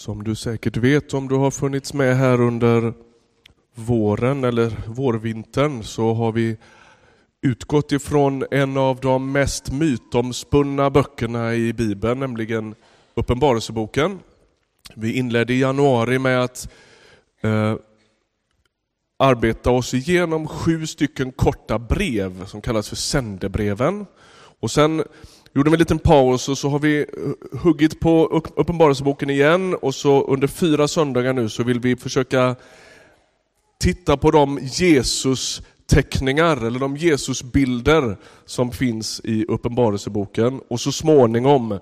Som du säkert vet om du har funnits med här under våren eller vårvintern så har vi utgått ifrån en av de mest mytomspunna böckerna i Bibeln, nämligen Uppenbarelseboken. Vi inledde i januari med att eh, arbeta oss igenom sju stycken korta brev som kallas för sändebreven. Och sen gjorde vi en liten paus och så har vi eh, huggit på Uppenbarelseboken igen och så under fyra söndagar nu så vill vi försöka titta på de Jesus-teckningar eller de Jesus-bilder som finns i Uppenbarelseboken och så småningom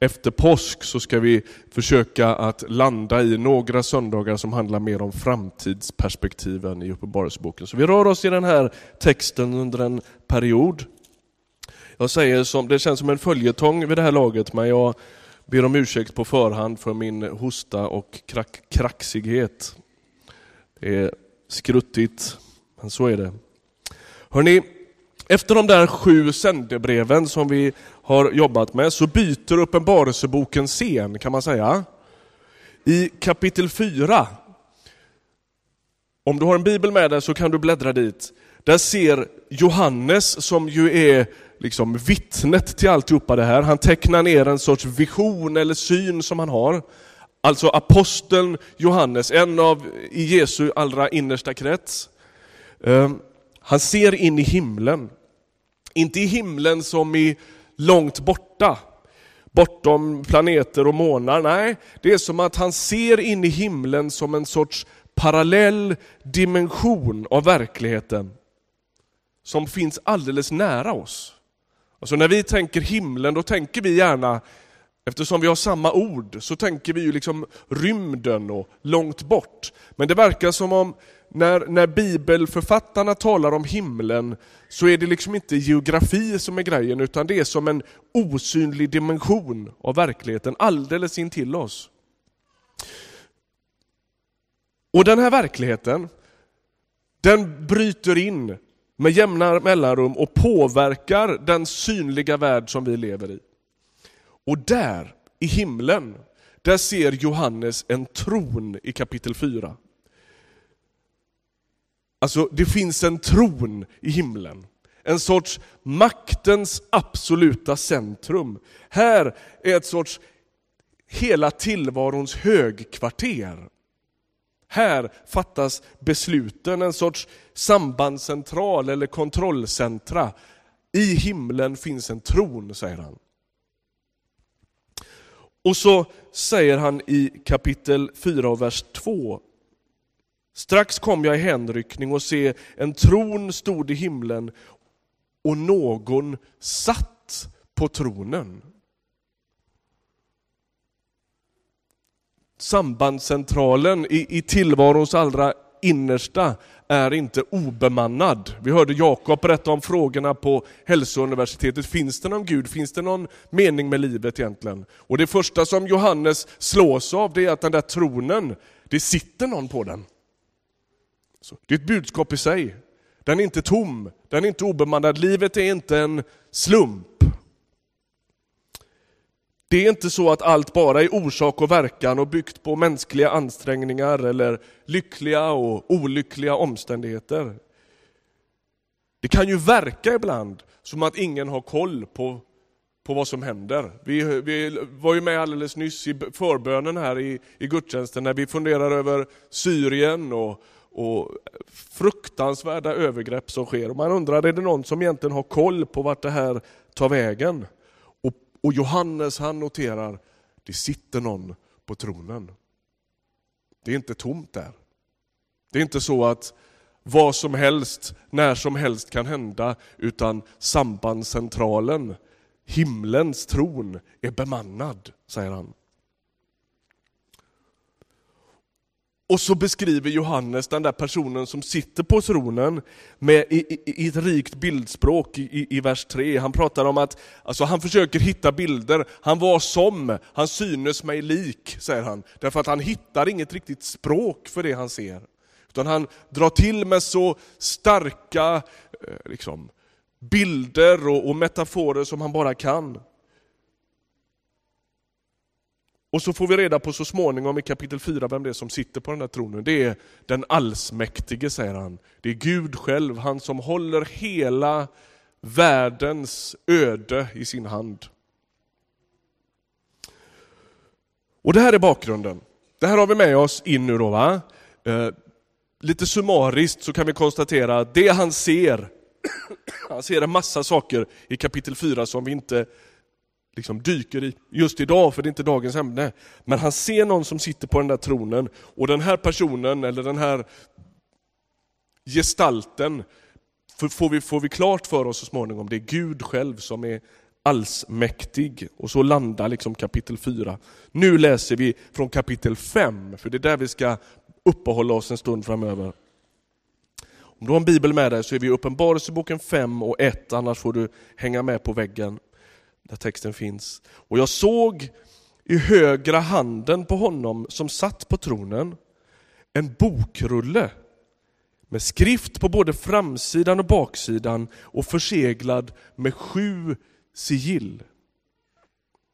efter påsk så ska vi försöka att landa i några söndagar som handlar mer om framtidsperspektiven i Uppenbarelseboken. Så vi rör oss i den här texten under en period. Jag säger som, det känns som en följetong vid det här laget, men jag ber om ursäkt på förhand för min hosta och krack, kraxighet. Det är skruttigt, men så är det. Hörrni, efter de där sju sändebreven som vi har jobbat med så byter Uppenbarelseboken scen kan man säga. I kapitel 4, om du har en bibel med dig så kan du bläddra dit. Där ser Johannes, som ju är liksom vittnet till alltihopa det här, han tecknar ner en sorts vision eller syn som han har. Alltså aposteln Johannes, en av i Jesu allra innersta krets. Ehm, han ser in i himlen. Inte i himlen som i långt borta, bortom planeter och månar. Nej, det är som att han ser in i himlen som en sorts parallell dimension av verkligheten som finns alldeles nära oss. Alltså när vi tänker himlen, då tänker vi gärna, eftersom vi har samma ord, så tänker vi ju liksom rymden och långt bort. Men det verkar som om när, när bibelförfattarna talar om himlen så är det liksom inte geografi som är grejen utan det är som en osynlig dimension av verkligheten alldeles intill oss. Och den här verkligheten, den bryter in med jämna mellanrum och påverkar den synliga värld som vi lever i. Och där, i himlen, där ser Johannes en tron i kapitel 4. Alltså, det finns en tron i himlen. En sorts maktens absoluta centrum. Här är ett sorts hela tillvarons högkvarter. Här fattas besluten, en sorts sambandscentral eller kontrollcentra. I himlen finns en tron, säger han. Och så säger han i kapitel 4 och vers 2 Strax kom jag i hänryckning och se en tron stod i himlen och någon satt på tronen. Sambandscentralen i, i tillvarons allra innersta är inte obemannad. Vi hörde Jakob berätta om frågorna på hälsouniversitetet. Finns det någon Gud? Finns det någon mening med livet egentligen? Och det första som Johannes slås av det är att den där tronen, det sitter någon på den. Det är ett budskap i sig. Den är inte tom, den är inte obemannad. Livet är inte en slump. Det är inte så att allt bara är orsak och verkan och byggt på mänskliga ansträngningar eller lyckliga och olyckliga omständigheter. Det kan ju verka ibland som att ingen har koll på, på vad som händer. Vi, vi var ju med alldeles nyss i förbönen här i, i gudstjänsten när vi funderar över Syrien och, och fruktansvärda övergrepp som sker. Och man undrar, är det någon som egentligen har koll på vart det här tar vägen? Och, Johannes han noterar, det sitter någon på tronen. Det är inte tomt där. Det är inte så att vad som helst, när som helst kan hända, utan sambandscentralen, himlens tron, är bemannad, säger han. Och så beskriver Johannes den där personen som sitter på tronen med, i, i, i ett rikt bildspråk i, i, vers 3. Han pratar om att alltså han försöker hitta bilder. Han var som, han synes mig lik, säger han. Därför att han hittar inget riktigt språk för det han ser. Utan han drar till med så starka eh, liksom, bilder och, och metaforer som han bara kan. Och så får vi reda på så småningom i kapitel 4 vem det är som sitter på den där tronen. Det är den allsmäktige, säger han. Det är Gud själv, han som håller hela världens öde i sin hand. Och det här är bakgrunden. Det här har vi med oss in nu då. Va? Eh, lite summariskt så kan vi konstatera att det han ser, han ser en massa saker i kapitel 4 som vi inte liksom dyker i just idag, för det är inte dagens ämne. Men han ser någon som sitter på den där tronen och den här personen, eller den här gestalten, får vi, får vi klart för oss så småningom, det är Gud själv som är allsmäktig. Och så landar liksom kapitel 4. Nu läser vi från kapitel 5, för det är där vi ska uppehålla oss en stund framöver. Om du har en bibel med dig så är vi i Uppenbarelseboken 5 och 1, annars får du hänga med på väggen där texten finns. Och jag såg i högra handen på honom som satt på tronen en bokrulle med skrift på både framsidan och baksidan och förseglad med sju sigill.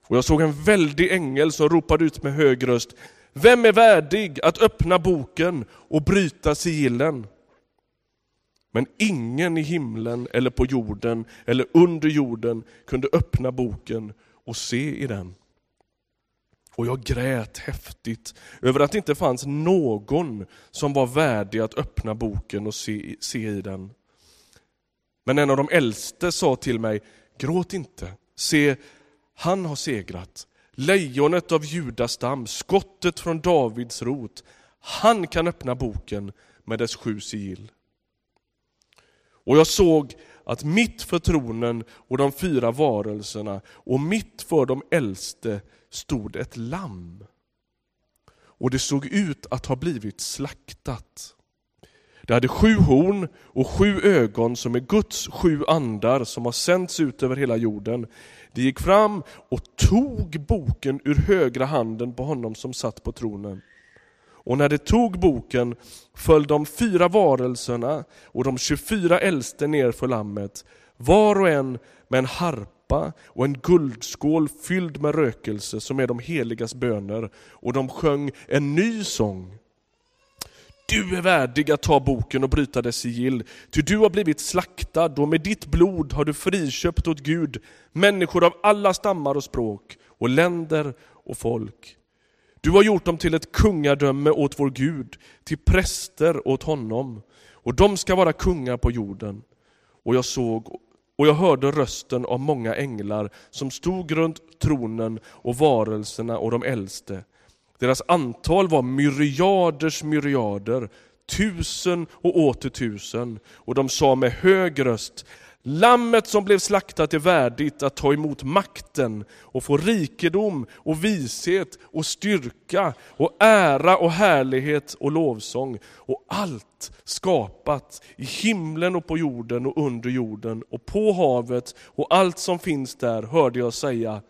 Och jag såg en väldig ängel som ropade ut med hög röst. Vem är värdig att öppna boken och bryta sigillen? Men ingen i himlen eller på jorden eller under jorden kunde öppna boken och se i den. Och jag grät häftigt över att det inte fanns någon som var värdig att öppna boken och se, se i den. Men en av de äldste sa till mig, gråt inte, se, han har segrat. Lejonet av judastam, skottet från Davids rot. Han kan öppna boken med dess sju sigill. Och jag såg att mitt för tronen och de fyra varelserna och mitt för de äldste stod ett lamm. Och det såg ut att ha blivit slaktat. Det hade sju horn och sju ögon som är Guds sju andar som har sänts ut över hela jorden. Det gick fram och tog boken ur högra handen på honom som satt på tronen. Och när de tog boken föll de fyra varelserna och de 24 äldste ner för lammet, var och en med en harpa och en guldskål fylld med rökelse som är de heligas böner, och de sjöng en ny sång. Du är värdig att ta boken och bryta dess sigill, ty du har blivit slaktad och med ditt blod har du friköpt åt Gud människor av alla stammar och språk och länder och folk. Du har gjort dem till ett kungadöme åt vår Gud, till präster åt honom, och de ska vara kungar på jorden. Och jag såg och jag hörde rösten av många änglar som stod runt tronen och varelserna och de äldste. Deras antal var myriaders myriader, tusen och åter tusen, och de sa med hög röst Lammet som blev slaktat är värdigt att ta emot makten och få rikedom och vishet och styrka och ära och härlighet och lovsång. Och allt skapat i himlen och på jorden och under jorden och på havet och allt som finns där hörde jag säga,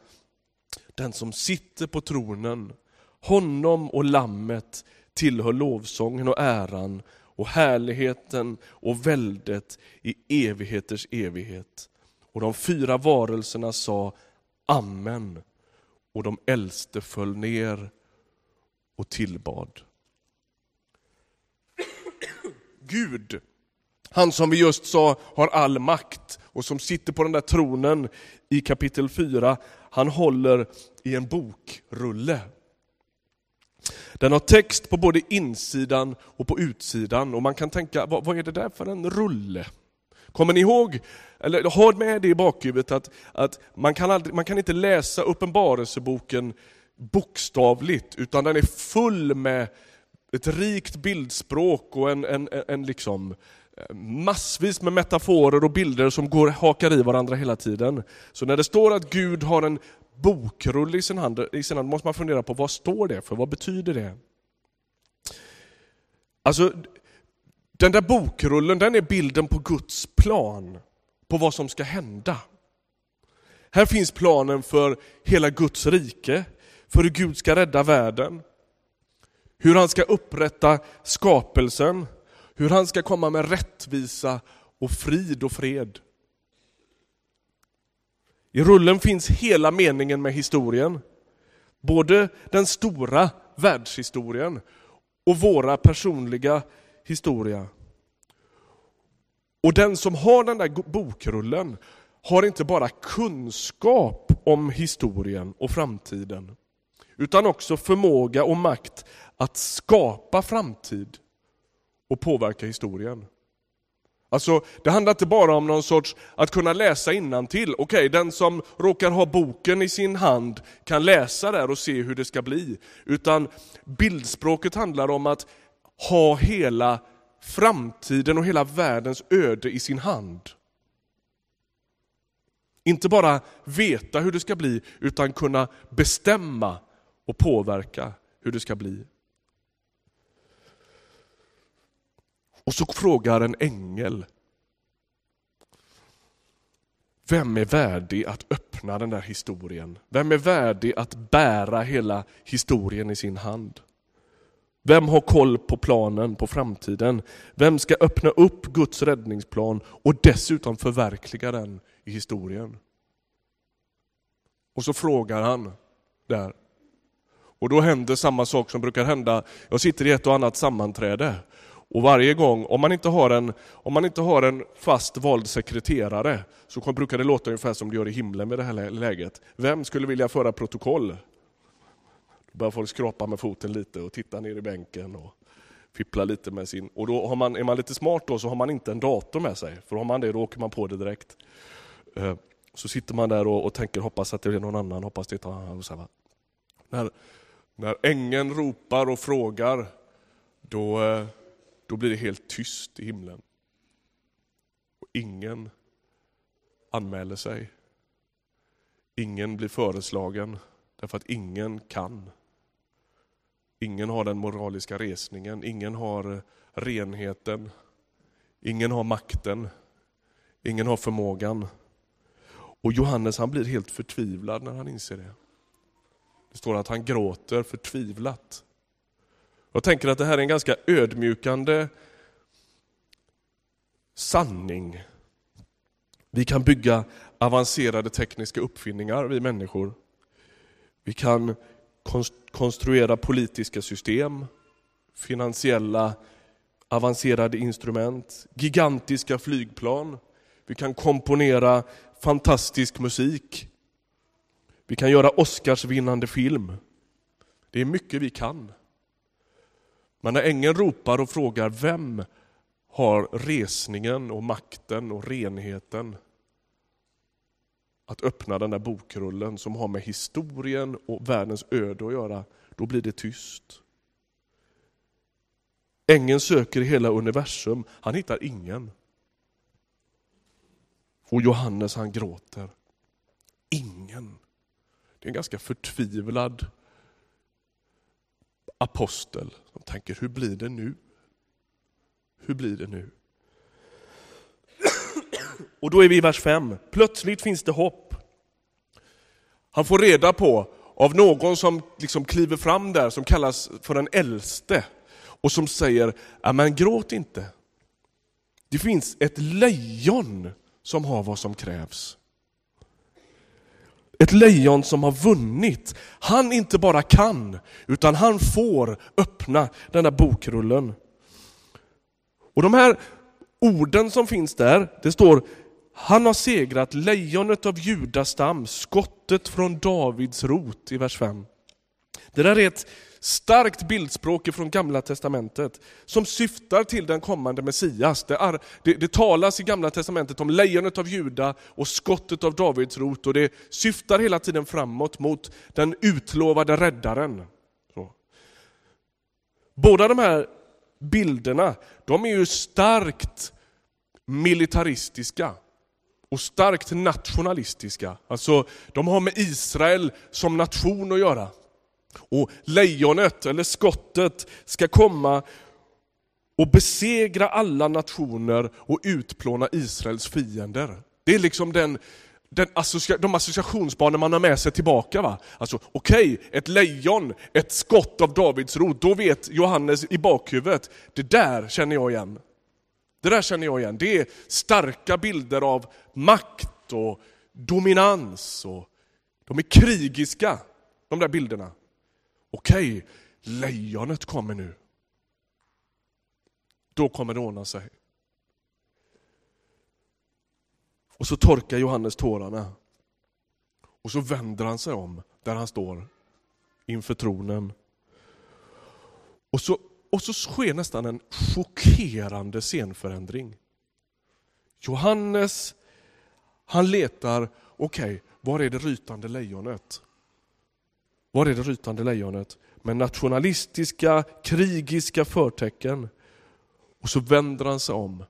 den som sitter på tronen, honom och lammet tillhör lovsången och äran och härligheten och väldet i evigheters evighet. Och de fyra varelserna sa Amen och de äldste föll ner och tillbad. Gud, han som vi just sa har all makt och som sitter på den där tronen i kapitel 4, han håller i en bokrulle. Den har text på både insidan och på utsidan och man kan tänka, vad, vad är det där för en rulle? Kommer ni ihåg, eller ha med det i bakhuvudet att, att man, kan aldrig, man kan inte läsa Uppenbarelseboken bokstavligt, utan den är full med ett rikt bildspråk och en, en, en liksom massvis med metaforer och bilder som går, hakar i varandra hela tiden. Så när det står att Gud har en bokrulle i sin hand, i sin hand måste man fundera på vad står det för, vad betyder det? Alltså, den där bokrullen den är bilden på Guds plan, på vad som ska hända. Här finns planen för hela Guds rike, för hur Gud ska rädda världen, hur han ska upprätta skapelsen, hur han ska komma med rättvisa och frid och fred. I rullen finns hela meningen med historien. Både den stora världshistorien och våra personliga historia. Och den som har den där bokrullen har inte bara kunskap om historien och framtiden, utan också förmåga och makt att skapa framtid och påverka historien. Alltså, det handlar inte bara om någon sorts att kunna läsa innantill. Okej, okay, den som råkar ha boken i sin hand kan läsa där och se hur det ska bli. Utan bildspråket handlar om att ha hela framtiden och hela världens öde i sin hand. Inte bara veta hur det ska bli, utan kunna bestämma och påverka hur det ska bli. Och så frågar en ängel, vem är värdig att öppna den där historien? Vem är värdig att bära hela historien i sin hand? Vem har koll på planen, på framtiden? Vem ska öppna upp Guds räddningsplan och dessutom förverkliga den i historien? Och så frågar han där. Och då händer samma sak som brukar hända. Jag sitter i ett och annat sammanträde och varje gång, om man inte har en, om man inte har en fast vald sekreterare, så brukar det låta ungefär som det gör i himlen med det här läget. Vem skulle vilja föra protokoll? Då börjar folk skrapa med foten lite och titta ner i bänken och fippla lite med sin... Och då har man, är man lite smart då så har man inte en dator med sig, för har man det då åker man på det direkt. Eh, så sitter man där och, och tänker, hoppas att det är någon annan, hoppas det är någon annan. När, när ängeln ropar och frågar, då eh, då blir det helt tyst i himlen. Och ingen anmäler sig. Ingen blir föreslagen därför att ingen kan. Ingen har den moraliska resningen, ingen har eh, renheten, ingen har makten, ingen har förmågan. Och Johannes han blir helt förtvivlad när han inser det. Det står att han gråter förtvivlat. Jag tänker att det här är en ganska ödmjukande sanning. Vi kan bygga avancerade tekniska uppfinningar, vi människor. Vi kan konstruera politiska system, finansiella avancerade instrument, gigantiska flygplan. Vi kan komponera fantastisk musik. Vi kan göra Oscarsvinnande film. Det är mycket vi kan. Men när ängeln ropar och frågar vem har resningen och makten och renheten att öppna den där bokrullen som har med historien och världens öde att göra, då blir det tyst. Ängeln söker i hela universum, han hittar ingen. Och Johannes han gråter. Ingen. Det är en ganska förtvivlad apostel som tänker, hur blir det nu? Hur blir det nu? Och då är vi i vers 5. Plötsligt finns det hopp. Han får reda på av någon som liksom kliver fram där, som kallas för den äldste, och som säger, men gråt inte. Det finns ett lejon som har vad som krävs. Ett lejon som har vunnit. Han inte bara kan, utan han får öppna den där bokrullen. Och de här orden som finns där, det står han har segrat, lejonet av Judas stam, skottet från Davids rot i vers 5. Det där är ett starkt bildspråk från Gamla Testamentet som syftar till den kommande Messias. Det, är, det, det talas i Gamla Testamentet om lejonet av Juda och skottet av Davids rot och det syftar hela tiden framåt mot den utlovade räddaren. Så. Båda de här bilderna, de är ju starkt militaristiska och starkt nationalistiska. Alltså, de har med Israel som nation att göra. Och lejonet, eller skottet, ska komma och besegra alla nationer och utplåna Israels fiender. Det är liksom den, den associa, de associationsbanor man har med sig tillbaka. Va? Alltså, Okej, okay, ett lejon, ett skott av Davids rot, då vet Johannes i bakhuvudet, det där känner jag igen. Det där känner jag igen. Det är starka bilder av makt och dominans. Och de är krigiska de där bilderna. Okej, lejonet kommer nu. Då kommer det ordna sig. Och så torkar Johannes tårarna. Och så vänder han sig om där han står inför tronen. Och så, och så sker nästan en chockerande scenförändring. Johannes, han letar, okej, okay, var är det rytande lejonet? Var är det rytande lejonet? Med nationalistiska, krigiska förtecken. Och så vänder han sig om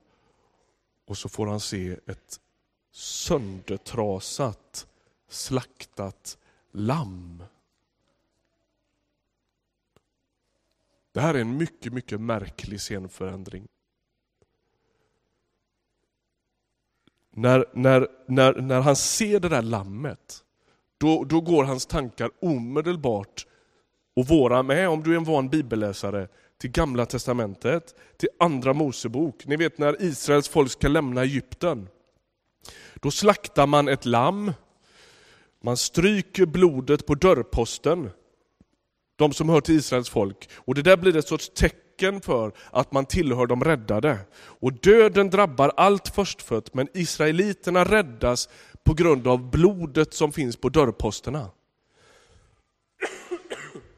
och så får han se ett söndertrasat, slaktat lamm. Det här är en mycket, mycket märklig scenförändring. När, när, när, när han ser det där lammet, då, då går hans tankar omedelbart, och våra med om du är en van bibelläsare, till Gamla Testamentet, till Andra Mosebok. Ni vet när Israels folk ska lämna Egypten. Då slaktar man ett lamm, man stryker blodet på dörrposten, de som hör till Israels folk. Och Det där blir ett sorts tecken tecken för att man tillhör de räddade. Och Döden drabbar allt förstfött, men israeliterna räddas på grund av blodet som finns på dörrposterna.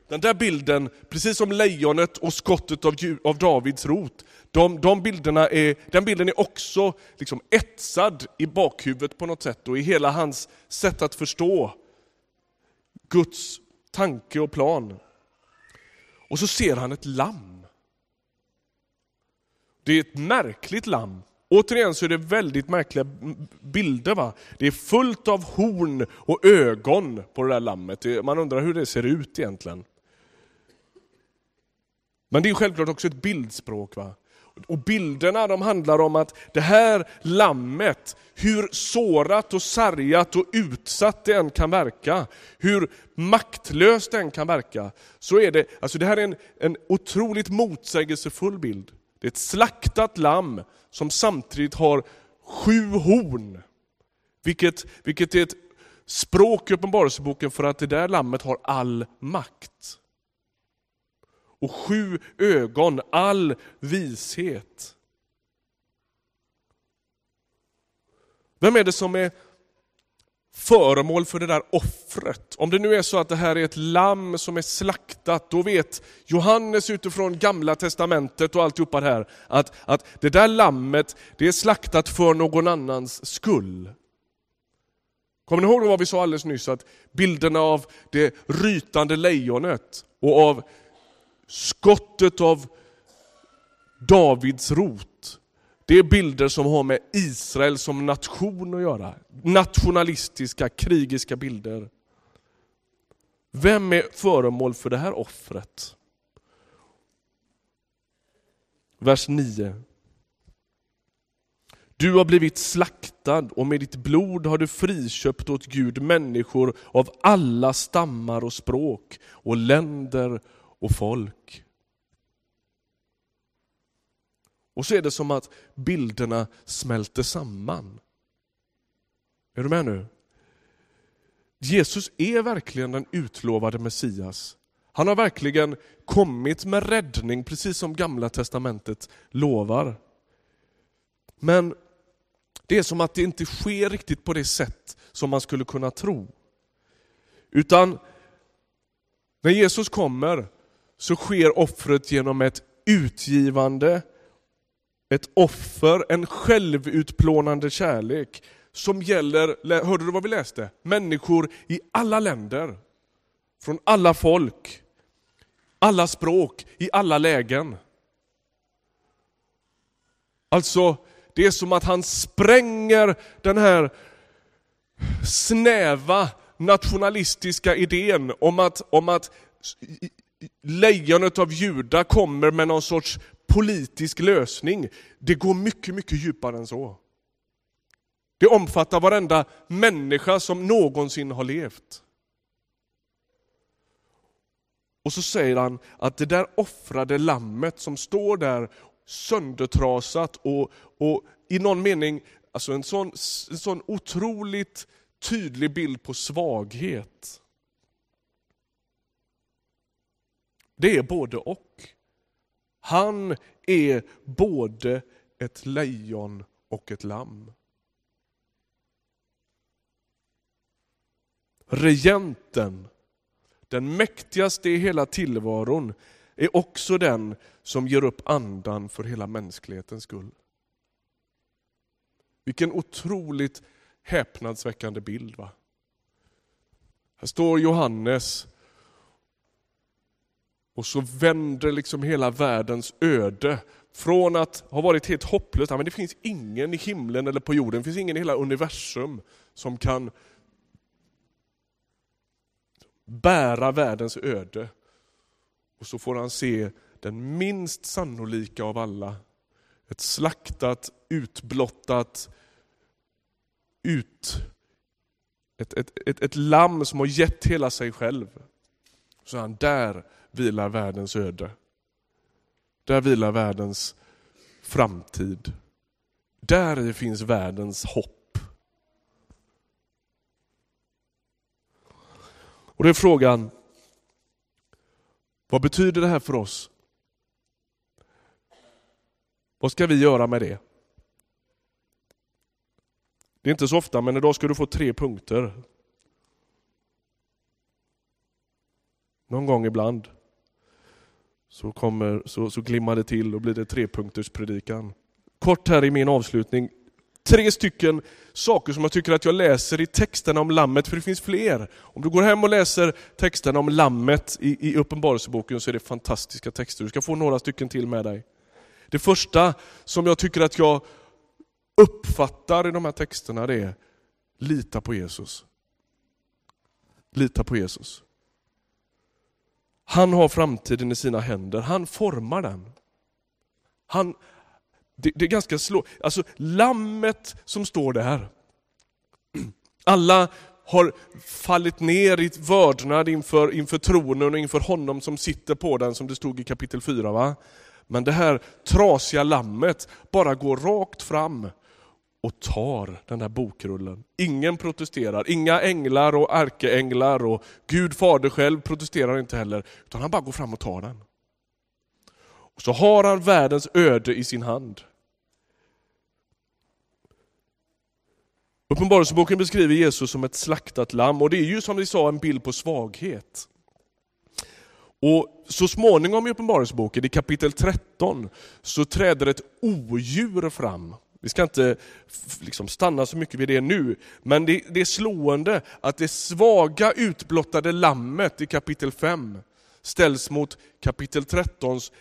Den där bilden, precis som lejonet och skottet av, av Davids rot, de, de bilderna är, den bilden är också liksom etsad i bakhuvudet på något sätt och i hela hans sätt att förstå Guds tanke och plan. Och så ser han ett lamm. Det är ett märkligt lamm. Återigen så är det väldigt märkliga bilder. Va? Det är fullt av horn och ögon på det där lammet. Man undrar hur det ser ut egentligen. Men det är självklart också ett bildspråk. Va? Och bilderna de handlar om att det här lammet, hur sårat och sargat och utsatt det än kan verka, hur maktlöst det än kan verka, så är det, alltså det här är en, en otroligt motsägelsefull bild. Det är ett slaktat lamm som samtidigt har sju horn. Vilket, vilket är ett språk i Uppenbarelseboken för att det där lammet har all makt och sju ögon, all vishet. Vem är det som är föremål för det där offret? Om det nu är så att det här är ett lamm som är slaktat, då vet Johannes utifrån gamla testamentet och alltihopa det här, att, att det där lammet, det är slaktat för någon annans skull. Kommer ni ihåg vad vi sa alldeles nyss? Att bilderna av det rytande lejonet och av skottet av Davids rot, det är bilder som har med Israel som nation att göra. Nationalistiska, krigiska bilder. Vem är föremål för det här offret? Vers 9. Du har blivit slaktad och med ditt blod har du friköpt åt Gud människor av alla stammar och språk och länder och folk. Och så är det som att bilderna smälter samman. Är du med nu? Jesus är verkligen den utlovade Messias. Han har verkligen kommit med räddning, precis som Gamla Testamentet lovar. Men det är som att det inte sker riktigt på det sätt som man skulle kunna tro. Utan när Jesus kommer så sker offret genom ett utgivande, ett offer, en självutplånande kärlek som gäller, hörde du vad vi läste? Människor i alla länder, från alla folk, alla språk, i alla lägen. Alltså, det är som att han spränger den här snäva nationalistiska idén om att, om att lejonet av Juda kommer med någon sorts politisk lösning. Det går mycket, mycket djupare än så. Det omfattar varenda människa som någonsin har levt. Och så säger han att det där offrade lammet som står där söndertrasat och, och i någon mening, alltså en sån, en sån otroligt tydlig bild på svaghet. Det är både och. Han är både ett lejon och ett lamm. Regenten, den mäktigaste i hela tillvaron, är också den som ger upp andan för hela mänsklighetens skull. Vilken otroligt häpnadsväckande bild. va? Här står Johannes och så vänder liksom hela världens öde från att ha varit helt hopplöst, men det finns ingen i himlen eller på jorden, det finns ingen i hela universum som kan bära världens öde. Och så får han se den minst sannolika av alla. Ett slaktat, utblottat, ut, ett, ett, ett, ett lamm som har gett hela sig själv. Så han, där vilar världens öde. Där vilar världens framtid. Där finns världens hopp. Och då är frågan, vad betyder det här för oss? Vad ska vi göra med det? Det är inte så ofta, men idag ska du få tre punkter. Någon gång ibland så, kommer, så, så glimmar det till och blir det trepunkters predikan. Kort här i min avslutning. Tre stycken saker som jag tycker att jag läser i texterna om lammet, för det finns fler. Om du går hem och läser texterna om lammet i, i Uppenbarelseboken så är det fantastiska texter. Du ska få några stycken till med dig. Det första som jag tycker att jag uppfattar i de här texterna det är, lita på Jesus. Lita på Jesus. Han har framtiden i sina händer, han formar den. Han, det, det är ganska slå, alltså lammet som står där. Alla har fallit ner i vördnad inför, inför tronen och inför honom som sitter på den som det stod i kapitel 4. Va? Men det här trasiga lammet bara går rakt fram och tar den där bokrullen. Ingen protesterar, inga änglar och ärkeänglar och Gud fader själv protesterar inte heller, utan han bara går fram och tar den. Och så har han världens öde i sin hand. Uppenbarelseboken beskriver Jesus som ett slaktat lamm och det är ju som vi sa en bild på svaghet. Och Så småningom i Uppenbarelseboken, i kapitel 13, så träder ett odjur fram vi ska inte liksom stanna så mycket vid det nu, men det, det är slående att det svaga utblottade lammet i kapitel 5 ställs mot kapitel 13s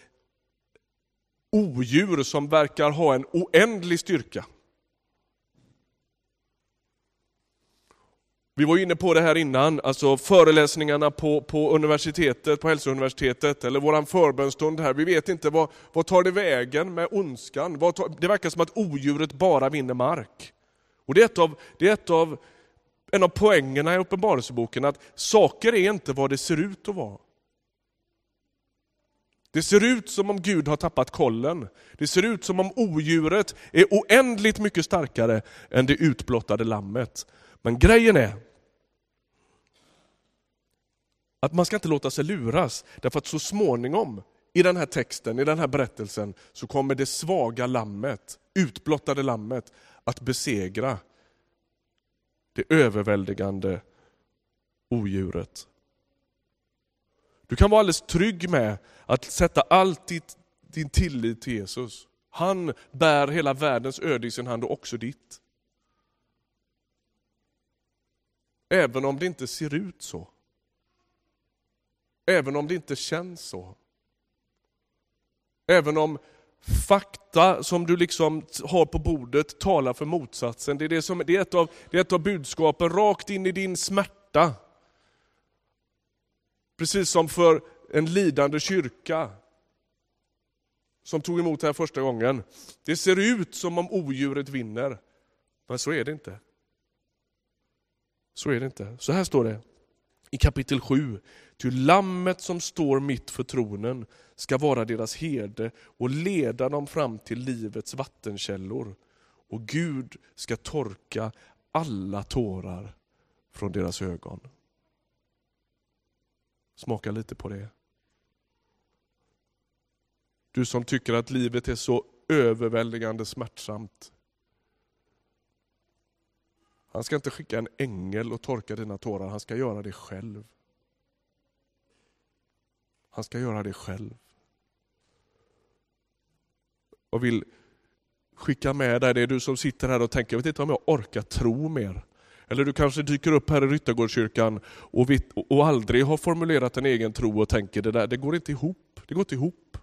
odjur som verkar ha en oändlig styrka. Vi var inne på det här innan, alltså föreläsningarna på, på universitetet, på hälsouniversitetet, eller vår förbönstund här. Vi vet inte vad, vad tar det vägen med ondskan? Tar, det verkar som att odjuret bara vinner mark. Och det är, ett av, det är ett av, en av poängerna i Uppenbarelseboken, att saker är inte vad det ser ut att vara. Det ser ut som om Gud har tappat kollen. Det ser ut som om odjuret är oändligt mycket starkare än det utblottade lammet. Men grejen är att man ska inte låta sig luras, därför att så småningom i den här texten, i den här berättelsen, så kommer det svaga lammet, utblottade lammet, att besegra det överväldigande odjuret. Du kan vara alldeles trygg med att sätta allt ditt, din tillit till Jesus. Han bär hela världens öde i sin hand och också ditt. Även om det inte ser ut så. Även om det inte känns så. Även om fakta som du liksom har på bordet talar för motsatsen. Det är, det som, det är, ett, av, det är ett av budskapen rakt in i din smärta. Precis som för en lidande kyrka som tog emot det här första gången. Det ser ut som om odjuret vinner, men så är det inte. Så är det inte. Så här står det i kapitel 7. Ty lammet som står mitt för tronen ska vara deras herde och leda dem fram till livets vattenkällor. Och Gud ska torka alla tårar från deras ögon. Smaka lite på det. Du som tycker att livet är så överväldigande smärtsamt. Han ska inte skicka en ängel och torka dina tårar, han ska göra det själv. Han ska göra det själv. Och vill skicka med dig, det är du som sitter här och tänker, jag vet inte om jag orkar tro mer. Eller du kanske dyker upp här i Ryttargårdskyrkan och, och aldrig har formulerat en egen tro och tänker, det där det går inte ihop. Det går inte ihop.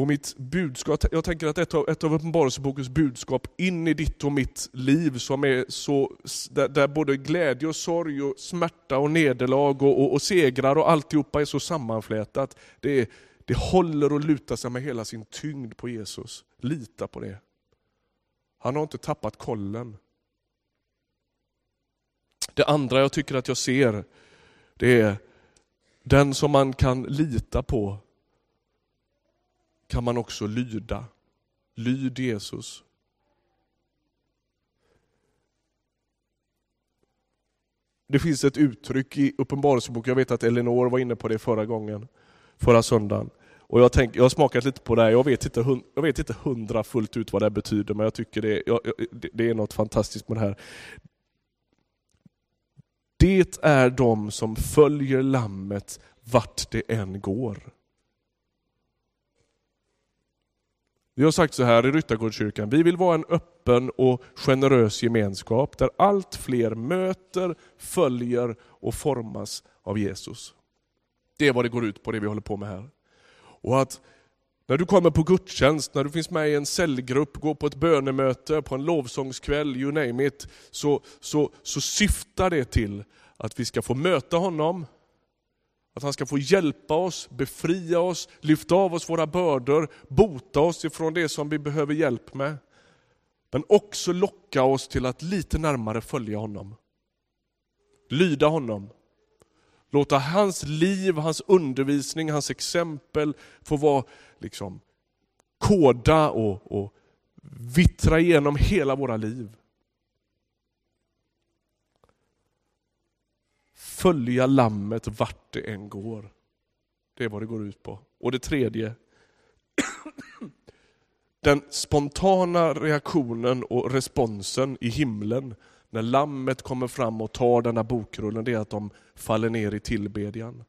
Och mitt budskap, jag tänker att ett av, ett av Uppenbarelsebokens budskap in i ditt och mitt liv, som är så, där, där både glädje och sorg, och smärta och nederlag och, och, och segrar och alltihopa är så sammanflätat. Det, är, det håller och lutar sig med hela sin tyngd på Jesus. Lita på det. Han har inte tappat kollen. Det andra jag tycker att jag ser, det är den som man kan lita på kan man också lyda. Lyd Jesus. Det finns ett uttryck i Uppenbarelseboken, jag vet att Elinor var inne på det förra gången, förra söndagen. Och jag, tänk, jag har smakat lite på det, jag vet, inte, jag vet inte hundra fullt ut vad det betyder, men jag tycker det, jag, det är något fantastiskt med det här. Det är de som följer lammet vart det än går. Vi har sagt så här i Ryttargårdskyrkan, vi vill vara en öppen och generös gemenskap där allt fler möter, följer och formas av Jesus. Det är vad det går ut på, det vi håller på med här. Och att när du kommer på gudstjänst, när du finns med i en cellgrupp, går på ett bönemöte, på en lovsångskväll, you name it, så, så, så syftar det till att vi ska få möta honom, att han ska få hjälpa oss, befria oss, lyfta av oss våra bördor, bota oss ifrån det som vi behöver hjälp med. Men också locka oss till att lite närmare följa honom. Lyda honom. Låta hans liv, hans undervisning, hans exempel få vara liksom koda och, och vittra igenom hela våra liv. Följa lammet vart det än går. Det är vad det går ut på. Och det tredje, den spontana reaktionen och responsen i himlen när lammet kommer fram och tar denna bokrullen, det är att de faller ner i tillbedjan.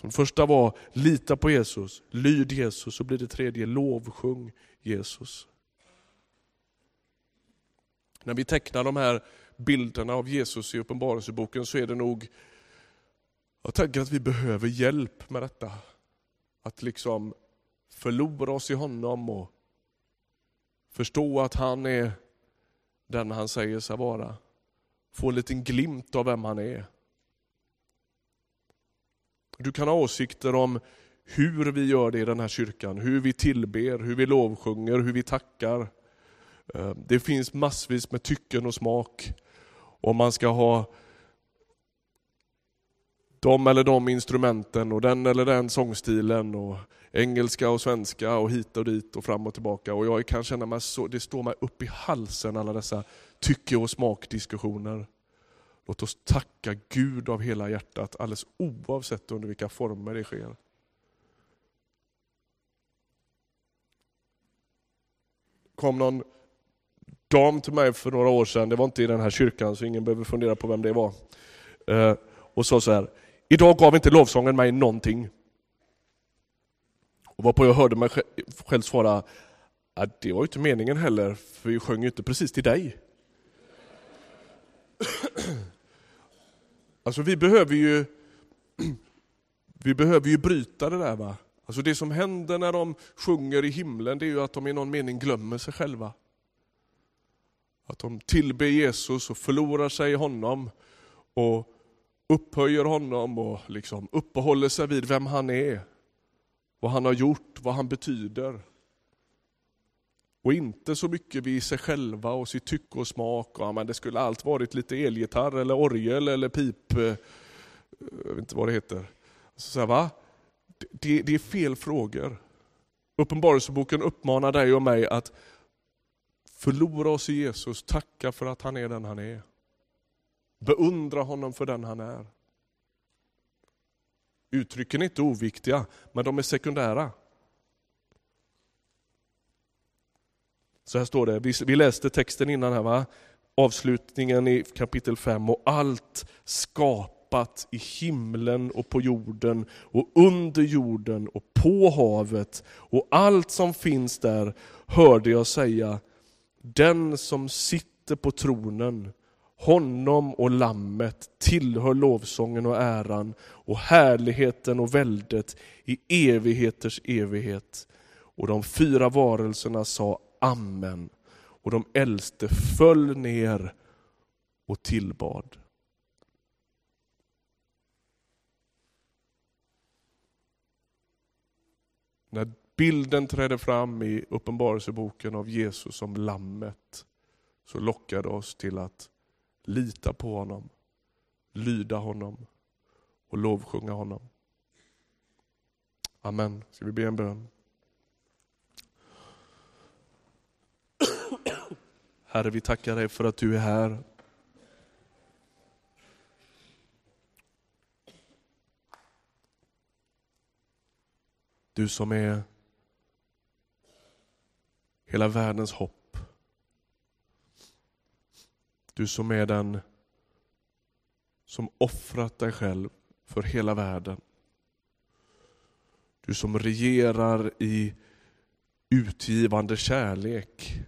Så det första var lita på Jesus, lyd Jesus, så blir det tredje lovsjung Jesus. När vi tecknar de här bilderna av Jesus i Uppenbarelseboken så är det nog, jag tänker att vi behöver hjälp med detta. Att liksom förlora oss i honom och förstå att han är den han säger sig vara. Få en liten glimt av vem han är. Du kan ha åsikter om hur vi gör det i den här kyrkan, hur vi tillber, hur vi lovsjunger, hur vi tackar. Eh, det finns massvis med tycken och smak om man ska ha de eller de instrumenten och den eller den sångstilen och engelska och svenska och hit och dit och fram och tillbaka. Och jag kan känna mig så, det står mig upp i halsen alla dessa tycke och smakdiskussioner. Låt oss tacka Gud av hela hjärtat alldeles oavsett under vilka former det sker. kom någon dam till mig för några år sedan, det var inte i den här kyrkan så ingen behöver fundera på vem det var. Eh, och sa så här, idag gav inte lovsången mig någonting. Och varpå jag hörde mig själv svara, att det var ju inte meningen heller, för vi sjöng ju inte precis till dig. Alltså vi behöver ju vi behöver ju bryta det där. va. Alltså Det som händer när de sjunger i himlen, det är ju att de i någon mening glömmer sig själva. Att de tillber Jesus och förlorar sig i honom och upphöjer honom och liksom uppehåller sig vid vem han är, vad han har gjort, vad han betyder. Och inte så mycket vid sig själva och sitt tycke och smak. Och, ja, men det skulle allt varit lite elgitarr eller orgel eller pip, eh, jag vet inte vad det heter. Så här, va? Det, det är fel frågor. Uppenbarelseboken uppmanar dig och mig att Förlora oss i Jesus, tacka för att han är den han är. Beundra honom för den han är. Uttrycken är inte oviktiga, men de är sekundära. Så här står det, vi läste texten innan här va? Avslutningen i kapitel 5. Och allt skapat i himlen och på jorden och under jorden och på havet och allt som finns där hörde jag säga, den som sitter på tronen honom och lammet tillhör lovsången och äran och härligheten och väldet i evigheters evighet. Och de fyra varelserna sa Amen. Och de äldste föll ner och tillbad. När bilden träder fram i Uppenbarelseboken av Jesus som lammet så lockade oss till att lita på honom, lyda honom och lovsjunga honom. Amen. Ska vi be en bön? Herre, vi tackar dig för att du är här. Du som är hela världens hopp. Du som är den som offrat dig själv för hela världen. Du som regerar i utgivande kärlek.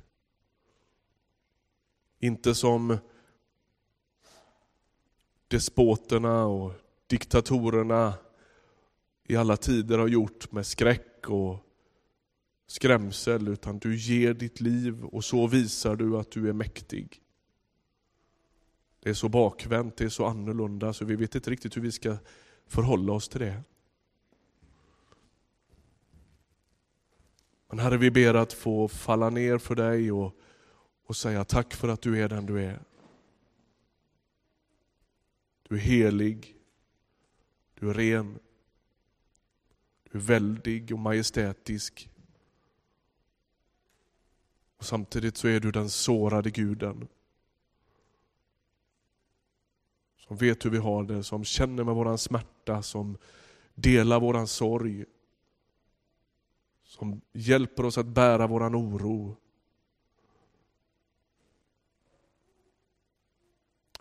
Inte som despoterna och diktatorerna i alla tider har gjort med skräck och skrämsel, utan du ger ditt liv och så visar du att du är mäktig. Det är så bakvänt, det är så annorlunda så vi vet inte riktigt hur vi ska förhålla oss till det. Men Herre, vi ber att få falla ner för dig och, och säga tack för att du är den du är. Du är helig, du är ren, du är väldig och majestätisk. Och Samtidigt så är du den sårade guden. Som vet hur vi har det, som känner med våran smärta, som delar våran sorg. Som hjälper oss att bära våran oro.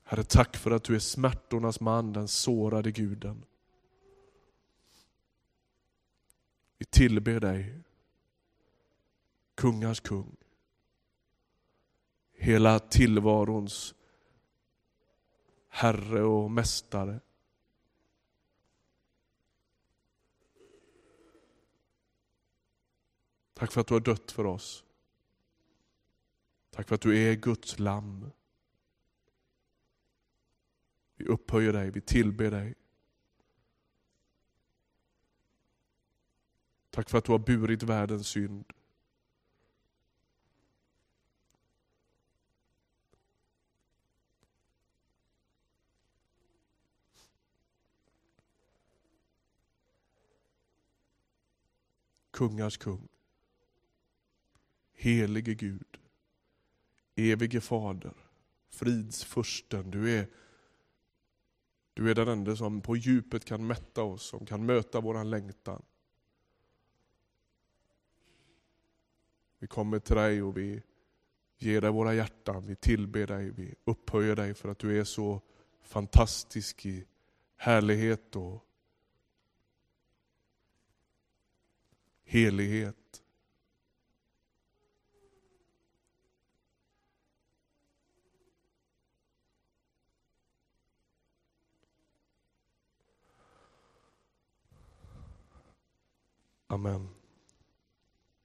Herre, tack för att du är smärtornas man, den sårade guden. Vi tillber dig, kungars kung. Hela tillvarons Herre och Mästare. Tack för att du har dött för oss. Tack för att du är Guds lamm. Vi upphöjer dig, vi tillber dig. Tack för att du har burit världens synd. Kungars kung. Helige Gud, evige fader, fridsfursten. Du är, du är den enda som på djupet kan mätta oss, som kan möta vår längtan. Vi kommer till dig och vi ger dig våra hjärtan, vi tillber dig, vi upphöjer dig för att du är så fantastisk i härlighet och helighet. Amen.